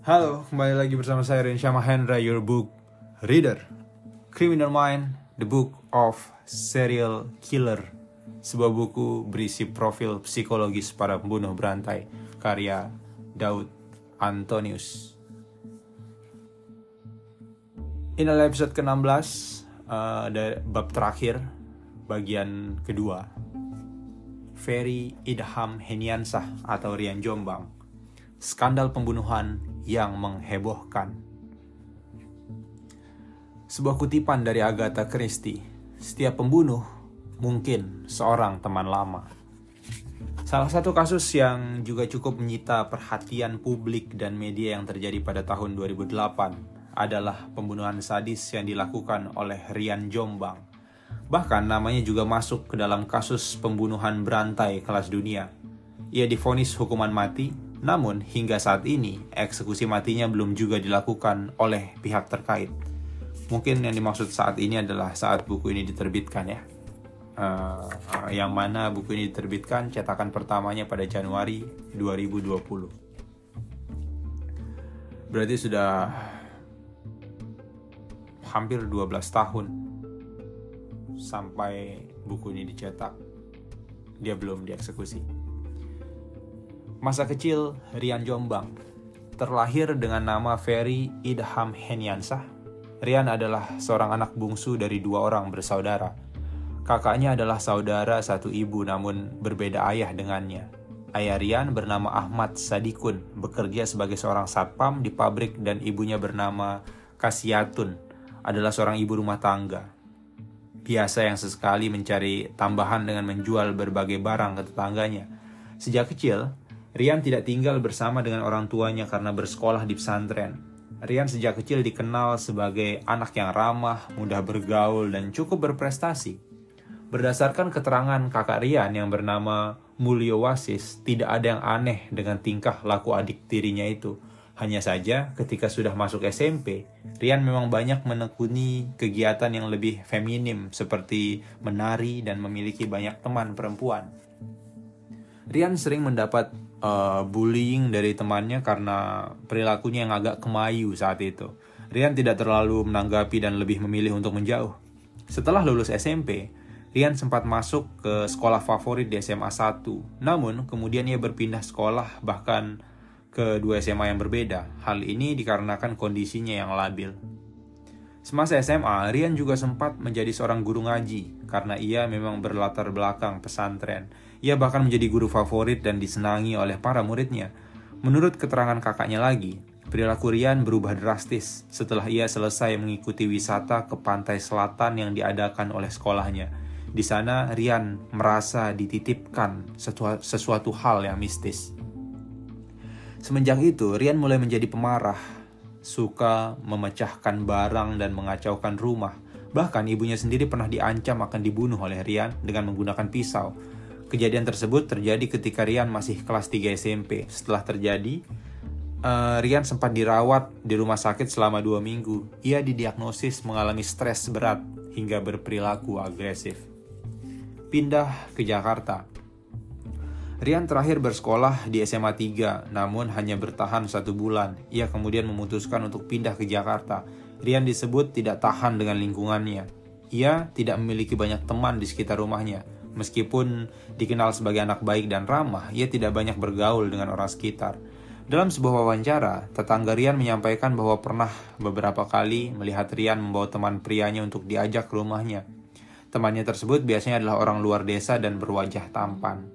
Halo, kembali lagi bersama saya Rensha Mahendra, your book reader. Criminal Mind, the book of serial killer. Sebuah buku berisi profil psikologis para pembunuh berantai, karya Daud Antonius. Adalah episode ke-16 uh, bab terakhir, bagian kedua. Ferry Idham Heniansah atau Rian Jombang. Skandal pembunuhan yang menghebohkan. Sebuah kutipan dari Agatha Christie. Setiap pembunuh mungkin seorang teman lama. Salah satu kasus yang juga cukup menyita perhatian publik dan media yang terjadi pada tahun 2008 adalah pembunuhan sadis yang dilakukan oleh Rian Jombang. Bahkan namanya juga masuk ke dalam kasus pembunuhan berantai kelas dunia. Ia difonis hukuman mati namun hingga saat ini eksekusi matinya belum juga dilakukan oleh pihak terkait. Mungkin yang dimaksud saat ini adalah saat buku ini diterbitkan ya. Uh, yang mana buku ini diterbitkan cetakan pertamanya pada Januari 2020. Berarti sudah hampir 12 tahun sampai buku ini dicetak. Dia belum dieksekusi. Masa kecil Rian Jombang terlahir dengan nama Ferry Idham Henyansah. Rian adalah seorang anak bungsu dari dua orang bersaudara. Kakaknya adalah saudara satu ibu namun berbeda ayah dengannya. Ayah Rian bernama Ahmad Sadikun, bekerja sebagai seorang satpam di pabrik dan ibunya bernama Kasiatun, adalah seorang ibu rumah tangga. Biasa yang sesekali mencari tambahan dengan menjual berbagai barang ke tetangganya. Sejak kecil, Rian tidak tinggal bersama dengan orang tuanya karena bersekolah di pesantren. Rian sejak kecil dikenal sebagai anak yang ramah, mudah bergaul, dan cukup berprestasi. Berdasarkan keterangan kakak Rian yang bernama Mulyo Wasis, tidak ada yang aneh dengan tingkah laku adik tirinya itu. Hanya saja, ketika sudah masuk SMP, Rian memang banyak menekuni kegiatan yang lebih feminim seperti menari dan memiliki banyak teman perempuan. Rian sering mendapat uh, bullying dari temannya karena perilakunya yang agak kemayu saat itu. Rian tidak terlalu menanggapi dan lebih memilih untuk menjauh. Setelah lulus SMP, Rian sempat masuk ke sekolah favorit di SMA 1. Namun, kemudian ia berpindah sekolah bahkan ke dua SMA yang berbeda. Hal ini dikarenakan kondisinya yang labil. Semasa SMA, Rian juga sempat menjadi seorang guru ngaji karena ia memang berlatar belakang pesantren ia bahkan menjadi guru favorit dan disenangi oleh para muridnya. Menurut keterangan kakaknya lagi, perilaku Rian berubah drastis setelah ia selesai mengikuti wisata ke pantai selatan yang diadakan oleh sekolahnya. Di sana, Rian merasa dititipkan sesuatu hal yang mistis. Semenjak itu, Rian mulai menjadi pemarah, suka memecahkan barang dan mengacaukan rumah. Bahkan ibunya sendiri pernah diancam akan dibunuh oleh Rian dengan menggunakan pisau. Kejadian tersebut terjadi ketika Rian masih kelas 3 SMP. Setelah terjadi, uh, Rian sempat dirawat di rumah sakit selama dua minggu. Ia didiagnosis mengalami stres berat hingga berperilaku agresif. Pindah ke Jakarta. Rian terakhir bersekolah di SMA 3, namun hanya bertahan satu bulan. Ia kemudian memutuskan untuk pindah ke Jakarta. Rian disebut tidak tahan dengan lingkungannya. Ia tidak memiliki banyak teman di sekitar rumahnya Meskipun dikenal sebagai anak baik dan ramah, ia tidak banyak bergaul dengan orang sekitar. Dalam sebuah wawancara, tetangga Rian menyampaikan bahwa pernah beberapa kali melihat Rian membawa teman prianya untuk diajak ke rumahnya. Temannya tersebut biasanya adalah orang luar desa dan berwajah tampan.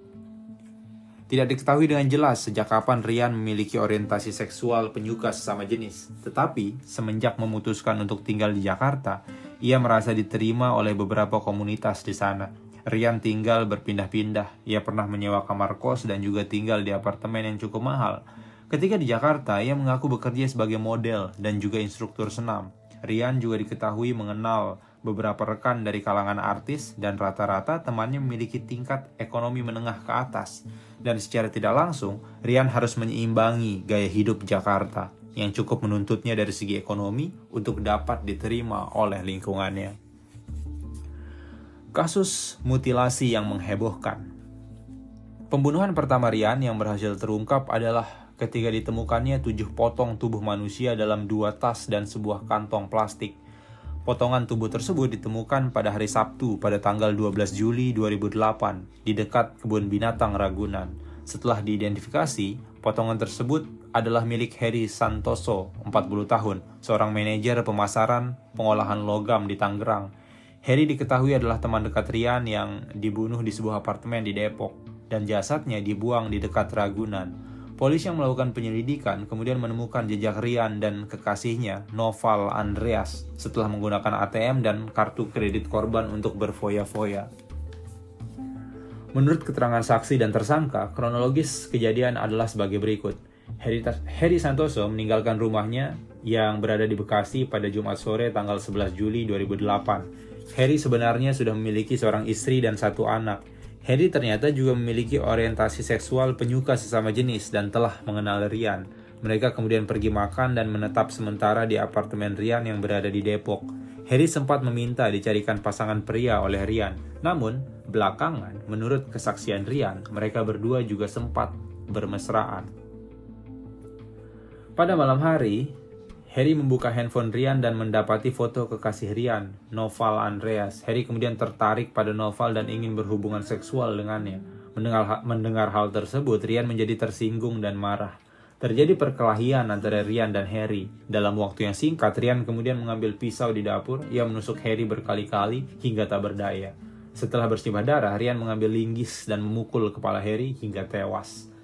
Tidak diketahui dengan jelas sejak kapan Rian memiliki orientasi seksual penyuka sesama jenis. Tetapi, semenjak memutuskan untuk tinggal di Jakarta, ia merasa diterima oleh beberapa komunitas di sana Rian tinggal berpindah-pindah. Ia pernah menyewa kamar kos dan juga tinggal di apartemen yang cukup mahal. Ketika di Jakarta, ia mengaku bekerja sebagai model dan juga instruktur senam. Rian juga diketahui mengenal beberapa rekan dari kalangan artis dan rata-rata temannya memiliki tingkat ekonomi menengah ke atas. Dan secara tidak langsung, Rian harus menyeimbangi gaya hidup Jakarta yang cukup menuntutnya dari segi ekonomi untuk dapat diterima oleh lingkungannya. Kasus mutilasi yang menghebohkan. Pembunuhan pertama Rian yang berhasil terungkap adalah ketika ditemukannya tujuh potong tubuh manusia dalam dua tas dan sebuah kantong plastik. Potongan tubuh tersebut ditemukan pada hari Sabtu pada tanggal 12 Juli 2008 di dekat kebun binatang Ragunan. Setelah diidentifikasi, potongan tersebut adalah milik Harry Santoso, 40 tahun, seorang manajer pemasaran pengolahan logam di Tangerang. Harry diketahui adalah teman dekat Rian yang dibunuh di sebuah apartemen di Depok dan jasadnya dibuang di dekat Ragunan. Polisi yang melakukan penyelidikan kemudian menemukan jejak Rian dan kekasihnya, Noval Andreas, setelah menggunakan ATM dan kartu kredit korban untuk berfoya-foya. Menurut keterangan saksi dan tersangka, kronologis kejadian adalah sebagai berikut. Heri, Heri Santoso meninggalkan rumahnya yang berada di Bekasi pada Jumat sore tanggal 11 Juli 2008. Heri sebenarnya sudah memiliki seorang istri dan satu anak, Harry ternyata juga memiliki orientasi seksual penyuka sesama jenis dan telah mengenal Rian. Mereka kemudian pergi makan dan menetap sementara di apartemen Rian yang berada di Depok. Harry sempat meminta dicarikan pasangan pria oleh Rian. Namun, belakangan, menurut kesaksian Rian, mereka berdua juga sempat bermesraan. Pada malam hari, Harry membuka handphone Rian dan mendapati foto kekasih Rian, Noval Andreas. Harry kemudian tertarik pada Noval dan ingin berhubungan seksual dengannya. Mendengar, mendengar hal tersebut, Rian menjadi tersinggung dan marah. Terjadi perkelahian antara Rian dan Harry. Dalam waktu yang singkat, Rian kemudian mengambil pisau di dapur. Ia menusuk Harry berkali-kali hingga tak berdaya. Setelah bersimbah darah, Rian mengambil linggis dan memukul kepala Harry hingga tewas.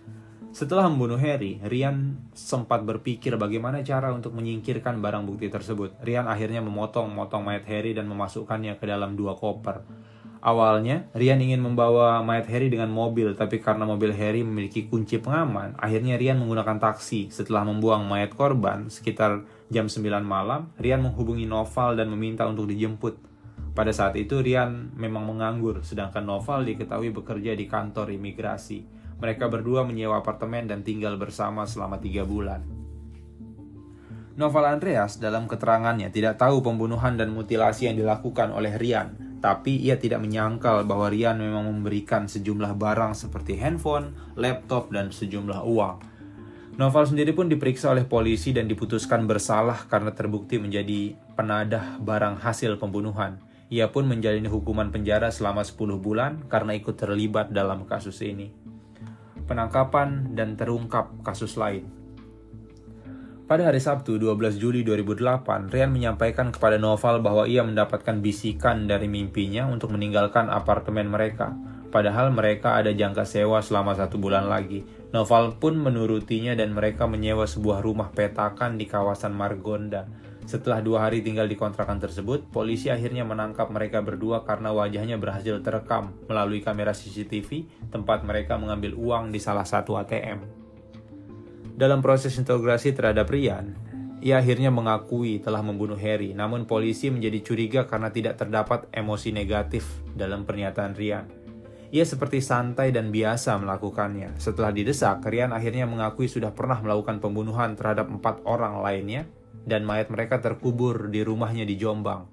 Setelah membunuh Harry, Rian sempat berpikir bagaimana cara untuk menyingkirkan barang bukti tersebut. Rian akhirnya memotong-motong mayat Harry dan memasukkannya ke dalam dua koper. Awalnya, Rian ingin membawa mayat Harry dengan mobil, tapi karena mobil Harry memiliki kunci pengaman, akhirnya Rian menggunakan taksi. Setelah membuang mayat korban, sekitar jam 9 malam, Rian menghubungi Noval dan meminta untuk dijemput. Pada saat itu, Rian memang menganggur, sedangkan Noval diketahui bekerja di kantor imigrasi. Mereka berdua menyewa apartemen dan tinggal bersama selama tiga bulan. Novel Andreas dalam keterangannya tidak tahu pembunuhan dan mutilasi yang dilakukan oleh Rian, tapi ia tidak menyangkal bahwa Rian memang memberikan sejumlah barang seperti handphone, laptop, dan sejumlah uang. Novel sendiri pun diperiksa oleh polisi dan diputuskan bersalah karena terbukti menjadi penadah barang hasil pembunuhan. Ia pun menjalani hukuman penjara selama 10 bulan karena ikut terlibat dalam kasus ini penangkapan, dan terungkap kasus lain. Pada hari Sabtu 12 Juli 2008, Rian menyampaikan kepada Noval bahwa ia mendapatkan bisikan dari mimpinya untuk meninggalkan apartemen mereka. Padahal mereka ada jangka sewa selama satu bulan lagi. Noval pun menurutinya dan mereka menyewa sebuah rumah petakan di kawasan Margonda. Setelah dua hari tinggal di kontrakan tersebut, polisi akhirnya menangkap mereka berdua karena wajahnya berhasil terekam melalui kamera CCTV tempat mereka mengambil uang di salah satu ATM. Dalam proses interogasi terhadap Rian, ia akhirnya mengakui telah membunuh Harry, namun polisi menjadi curiga karena tidak terdapat emosi negatif dalam pernyataan Rian. Ia seperti santai dan biasa melakukannya. Setelah didesak, Rian akhirnya mengakui sudah pernah melakukan pembunuhan terhadap empat orang lainnya dan mayat mereka terkubur di rumahnya di Jombang.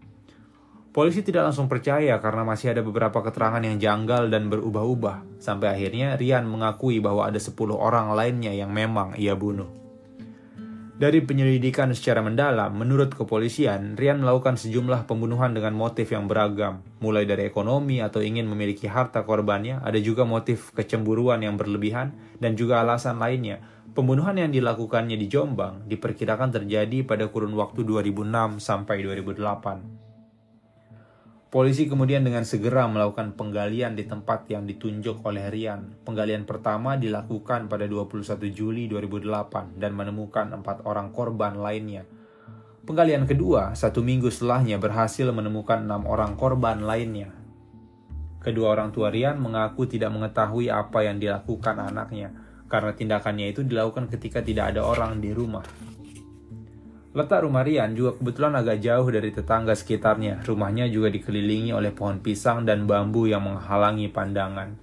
Polisi tidak langsung percaya karena masih ada beberapa keterangan yang janggal dan berubah-ubah, sampai akhirnya Rian mengakui bahwa ada 10 orang lainnya yang memang ia bunuh. Dari penyelidikan secara mendalam, menurut kepolisian, Rian melakukan sejumlah pembunuhan dengan motif yang beragam, mulai dari ekonomi atau ingin memiliki harta korbannya, ada juga motif kecemburuan yang berlebihan, dan juga alasan lainnya, Pembunuhan yang dilakukannya di Jombang diperkirakan terjadi pada kurun waktu 2006 sampai 2008. Polisi kemudian dengan segera melakukan penggalian di tempat yang ditunjuk oleh Rian. Penggalian pertama dilakukan pada 21 Juli 2008 dan menemukan empat orang korban lainnya. Penggalian kedua, satu minggu setelahnya berhasil menemukan enam orang korban lainnya. Kedua orang tua Rian mengaku tidak mengetahui apa yang dilakukan anaknya karena tindakannya itu dilakukan ketika tidak ada orang di rumah. Letak rumah Rian juga kebetulan agak jauh dari tetangga sekitarnya. Rumahnya juga dikelilingi oleh pohon pisang dan bambu yang menghalangi pandangan.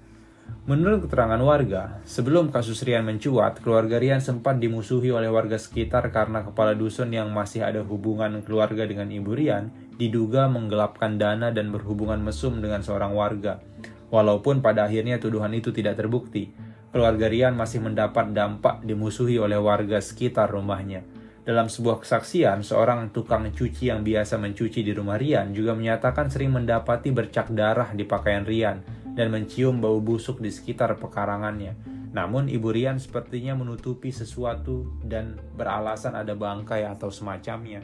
Menurut keterangan warga, sebelum kasus Rian mencuat, keluarga Rian sempat dimusuhi oleh warga sekitar karena kepala dusun yang masih ada hubungan keluarga dengan ibu Rian diduga menggelapkan dana dan berhubungan mesum dengan seorang warga. Walaupun pada akhirnya tuduhan itu tidak terbukti, keluarga Rian masih mendapat dampak dimusuhi oleh warga sekitar rumahnya. Dalam sebuah kesaksian, seorang tukang cuci yang biasa mencuci di rumah Rian juga menyatakan sering mendapati bercak darah di pakaian Rian dan mencium bau busuk di sekitar pekarangannya. Namun ibu Rian sepertinya menutupi sesuatu dan beralasan ada bangkai atau semacamnya.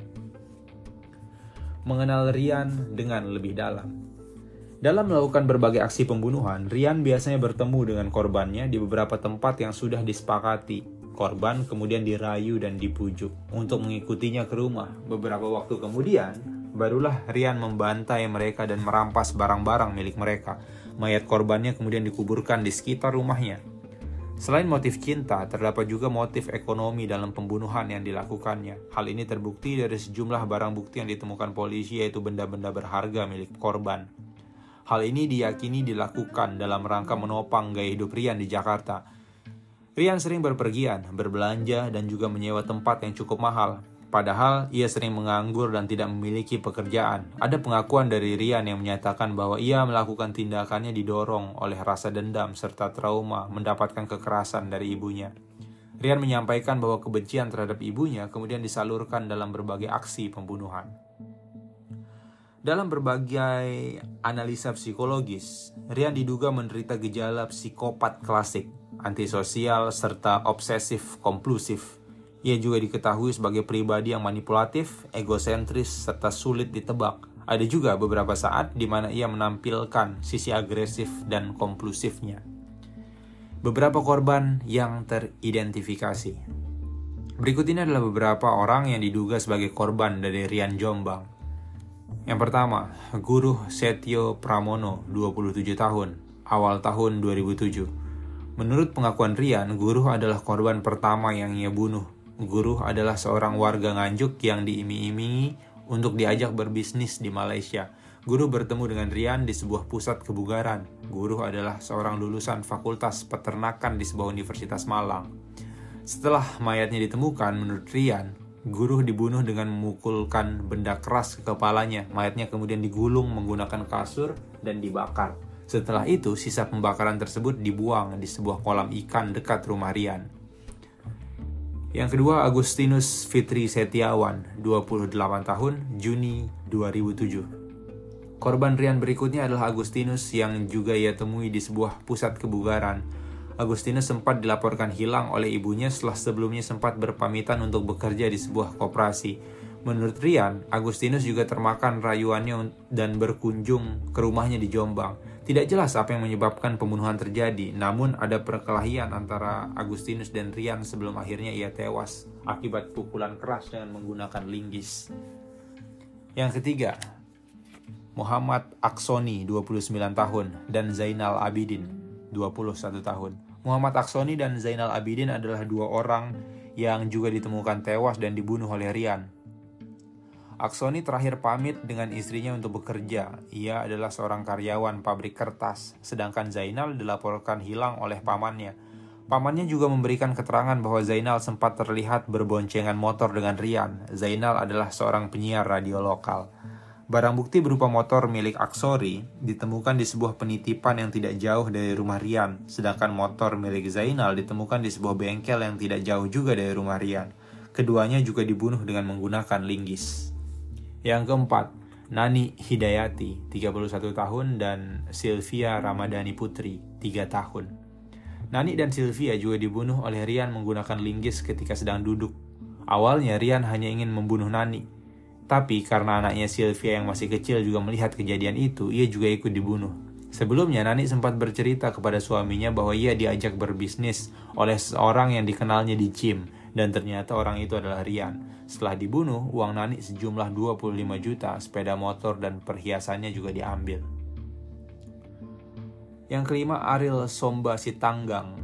Mengenal Rian dengan lebih dalam. Dalam melakukan berbagai aksi pembunuhan, Rian biasanya bertemu dengan korbannya di beberapa tempat yang sudah disepakati. Korban kemudian dirayu dan dipujuk untuk mengikutinya ke rumah. Beberapa waktu kemudian, barulah Rian membantai mereka dan merampas barang-barang milik mereka. Mayat korbannya kemudian dikuburkan di sekitar rumahnya. Selain motif cinta, terdapat juga motif ekonomi dalam pembunuhan yang dilakukannya. Hal ini terbukti dari sejumlah barang bukti yang ditemukan polisi yaitu benda-benda berharga milik korban. Hal ini diyakini dilakukan dalam rangka menopang gaya hidup Rian di Jakarta. Rian sering berpergian, berbelanja, dan juga menyewa tempat yang cukup mahal. Padahal ia sering menganggur dan tidak memiliki pekerjaan. Ada pengakuan dari Rian yang menyatakan bahwa ia melakukan tindakannya didorong oleh rasa dendam serta trauma mendapatkan kekerasan dari ibunya. Rian menyampaikan bahwa kebencian terhadap ibunya kemudian disalurkan dalam berbagai aksi pembunuhan. Dalam berbagai analisa psikologis, Rian diduga menderita gejala psikopat klasik, antisosial, serta obsesif kompulsif. Ia juga diketahui sebagai pribadi yang manipulatif, egosentris, serta sulit ditebak. Ada juga beberapa saat di mana ia menampilkan sisi agresif dan kompulsifnya. Beberapa korban yang teridentifikasi. Berikut ini adalah beberapa orang yang diduga sebagai korban dari Rian Jombang. Yang pertama, Guru Setio Pramono, 27 tahun, awal tahun 2007. Menurut pengakuan Rian, Guru adalah korban pertama yang ia bunuh. Guru adalah seorang warga Nganjuk yang diiming-imingi untuk diajak berbisnis di Malaysia. Guru bertemu dengan Rian di sebuah pusat kebugaran. Guru adalah seorang lulusan Fakultas Peternakan di sebuah universitas Malang. Setelah mayatnya ditemukan, menurut Rian, Guru dibunuh dengan memukulkan benda keras ke kepalanya. Mayatnya kemudian digulung menggunakan kasur dan dibakar. Setelah itu, sisa pembakaran tersebut dibuang di sebuah kolam ikan dekat rumah Rian. Yang kedua, Agustinus Fitri Setiawan, 28 tahun, Juni 2007. Korban Rian berikutnya adalah Agustinus yang juga ia temui di sebuah pusat kebugaran Agustinus sempat dilaporkan hilang oleh ibunya setelah sebelumnya sempat berpamitan untuk bekerja di sebuah koperasi. Menurut Rian, Agustinus juga termakan rayuannya dan berkunjung ke rumahnya di Jombang. Tidak jelas apa yang menyebabkan pembunuhan terjadi, namun ada perkelahian antara Agustinus dan Rian sebelum akhirnya ia tewas akibat pukulan keras dengan menggunakan linggis. Yang ketiga, Muhammad Aksoni, 29 tahun, dan Zainal Abidin, 21 tahun. Muhammad Aksoni dan Zainal Abidin adalah dua orang yang juga ditemukan tewas dan dibunuh oleh Rian. Aksoni terakhir pamit dengan istrinya untuk bekerja. Ia adalah seorang karyawan pabrik kertas, sedangkan Zainal dilaporkan hilang oleh pamannya. Pamannya juga memberikan keterangan bahwa Zainal sempat terlihat berboncengan motor dengan Rian. Zainal adalah seorang penyiar radio lokal. Barang bukti berupa motor milik Aksori ditemukan di sebuah penitipan yang tidak jauh dari rumah Rian, sedangkan motor milik Zainal ditemukan di sebuah bengkel yang tidak jauh juga dari rumah Rian. Keduanya juga dibunuh dengan menggunakan linggis. Yang keempat, Nani Hidayati, 31 tahun, dan Sylvia Ramadhani Putri, 3 tahun. Nani dan Sylvia juga dibunuh oleh Rian menggunakan linggis ketika sedang duduk. Awalnya Rian hanya ingin membunuh Nani, tapi karena anaknya Sylvia yang masih kecil juga melihat kejadian itu, ia juga ikut dibunuh. Sebelumnya, Nani sempat bercerita kepada suaminya bahwa ia diajak berbisnis oleh seorang yang dikenalnya di gym, dan ternyata orang itu adalah Rian. Setelah dibunuh, uang Nani sejumlah 25 juta, sepeda motor, dan perhiasannya juga diambil. Yang kelima, Ariel Somba Sitanggang,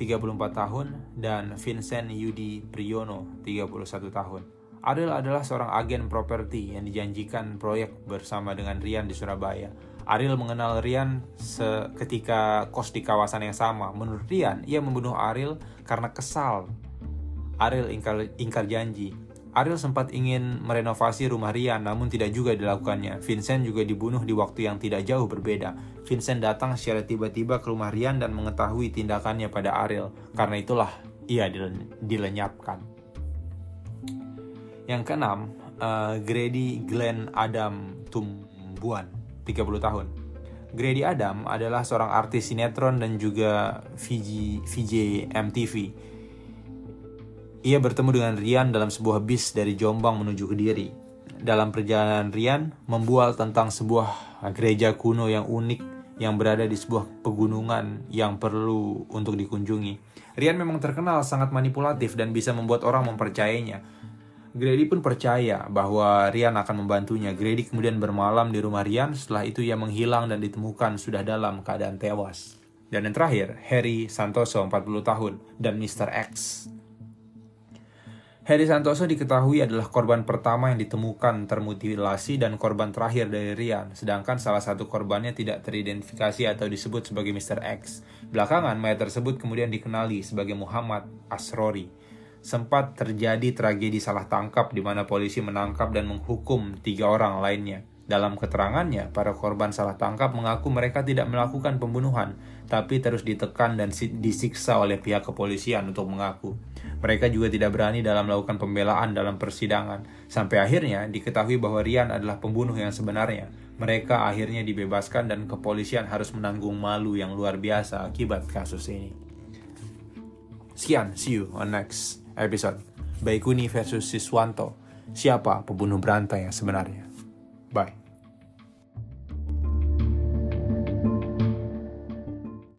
34 tahun, dan Vincent Yudi Priyono, 31 tahun. Ariel adalah seorang agen properti yang dijanjikan proyek bersama dengan Rian di Surabaya. Ariel mengenal Rian seketika kos di kawasan yang sama. Menurut Rian, ia membunuh Ariel karena kesal. Ariel ingkar, ingkar janji. Ariel sempat ingin merenovasi rumah Rian, namun tidak juga dilakukannya. Vincent juga dibunuh di waktu yang tidak jauh berbeda. Vincent datang secara tiba-tiba ke rumah Rian dan mengetahui tindakannya pada Ariel. Karena itulah ia dilenyapkan. Yang keenam, uh, Grady Glenn Adam Tumbuan, 30 tahun. Grady Adam adalah seorang artis sinetron dan juga VJ, VJ MTV ia bertemu dengan Rian dalam sebuah bis dari Jombang menuju ke Diri. Dalam perjalanan Rian membual tentang sebuah gereja kuno yang unik yang berada di sebuah pegunungan yang perlu untuk dikunjungi. Rian memang terkenal sangat manipulatif dan bisa membuat orang mempercayainya. Grady pun percaya bahwa Rian akan membantunya. Grady kemudian bermalam di rumah Rian, setelah itu ia menghilang dan ditemukan sudah dalam keadaan tewas. Dan yang terakhir, Harry Santoso 40 tahun dan Mr. X Heri Santoso diketahui adalah korban pertama yang ditemukan termutilasi dan korban terakhir dari Rian, sedangkan salah satu korbannya tidak teridentifikasi atau disebut sebagai Mr. X. Belakangan, mayat tersebut kemudian dikenali sebagai Muhammad Asrori. Sempat terjadi tragedi salah tangkap di mana polisi menangkap dan menghukum tiga orang lainnya. Dalam keterangannya, para korban salah tangkap mengaku mereka tidak melakukan pembunuhan, tapi terus ditekan dan disiksa oleh pihak kepolisian untuk mengaku. Mereka juga tidak berani dalam melakukan pembelaan dalam persidangan, sampai akhirnya diketahui bahwa Rian adalah pembunuh yang sebenarnya. Mereka akhirnya dibebaskan dan kepolisian harus menanggung malu yang luar biasa akibat kasus ini. Sekian, see you on next episode. Baikuni versus Siswanto. Siapa pembunuh berantai yang sebenarnya? Bye.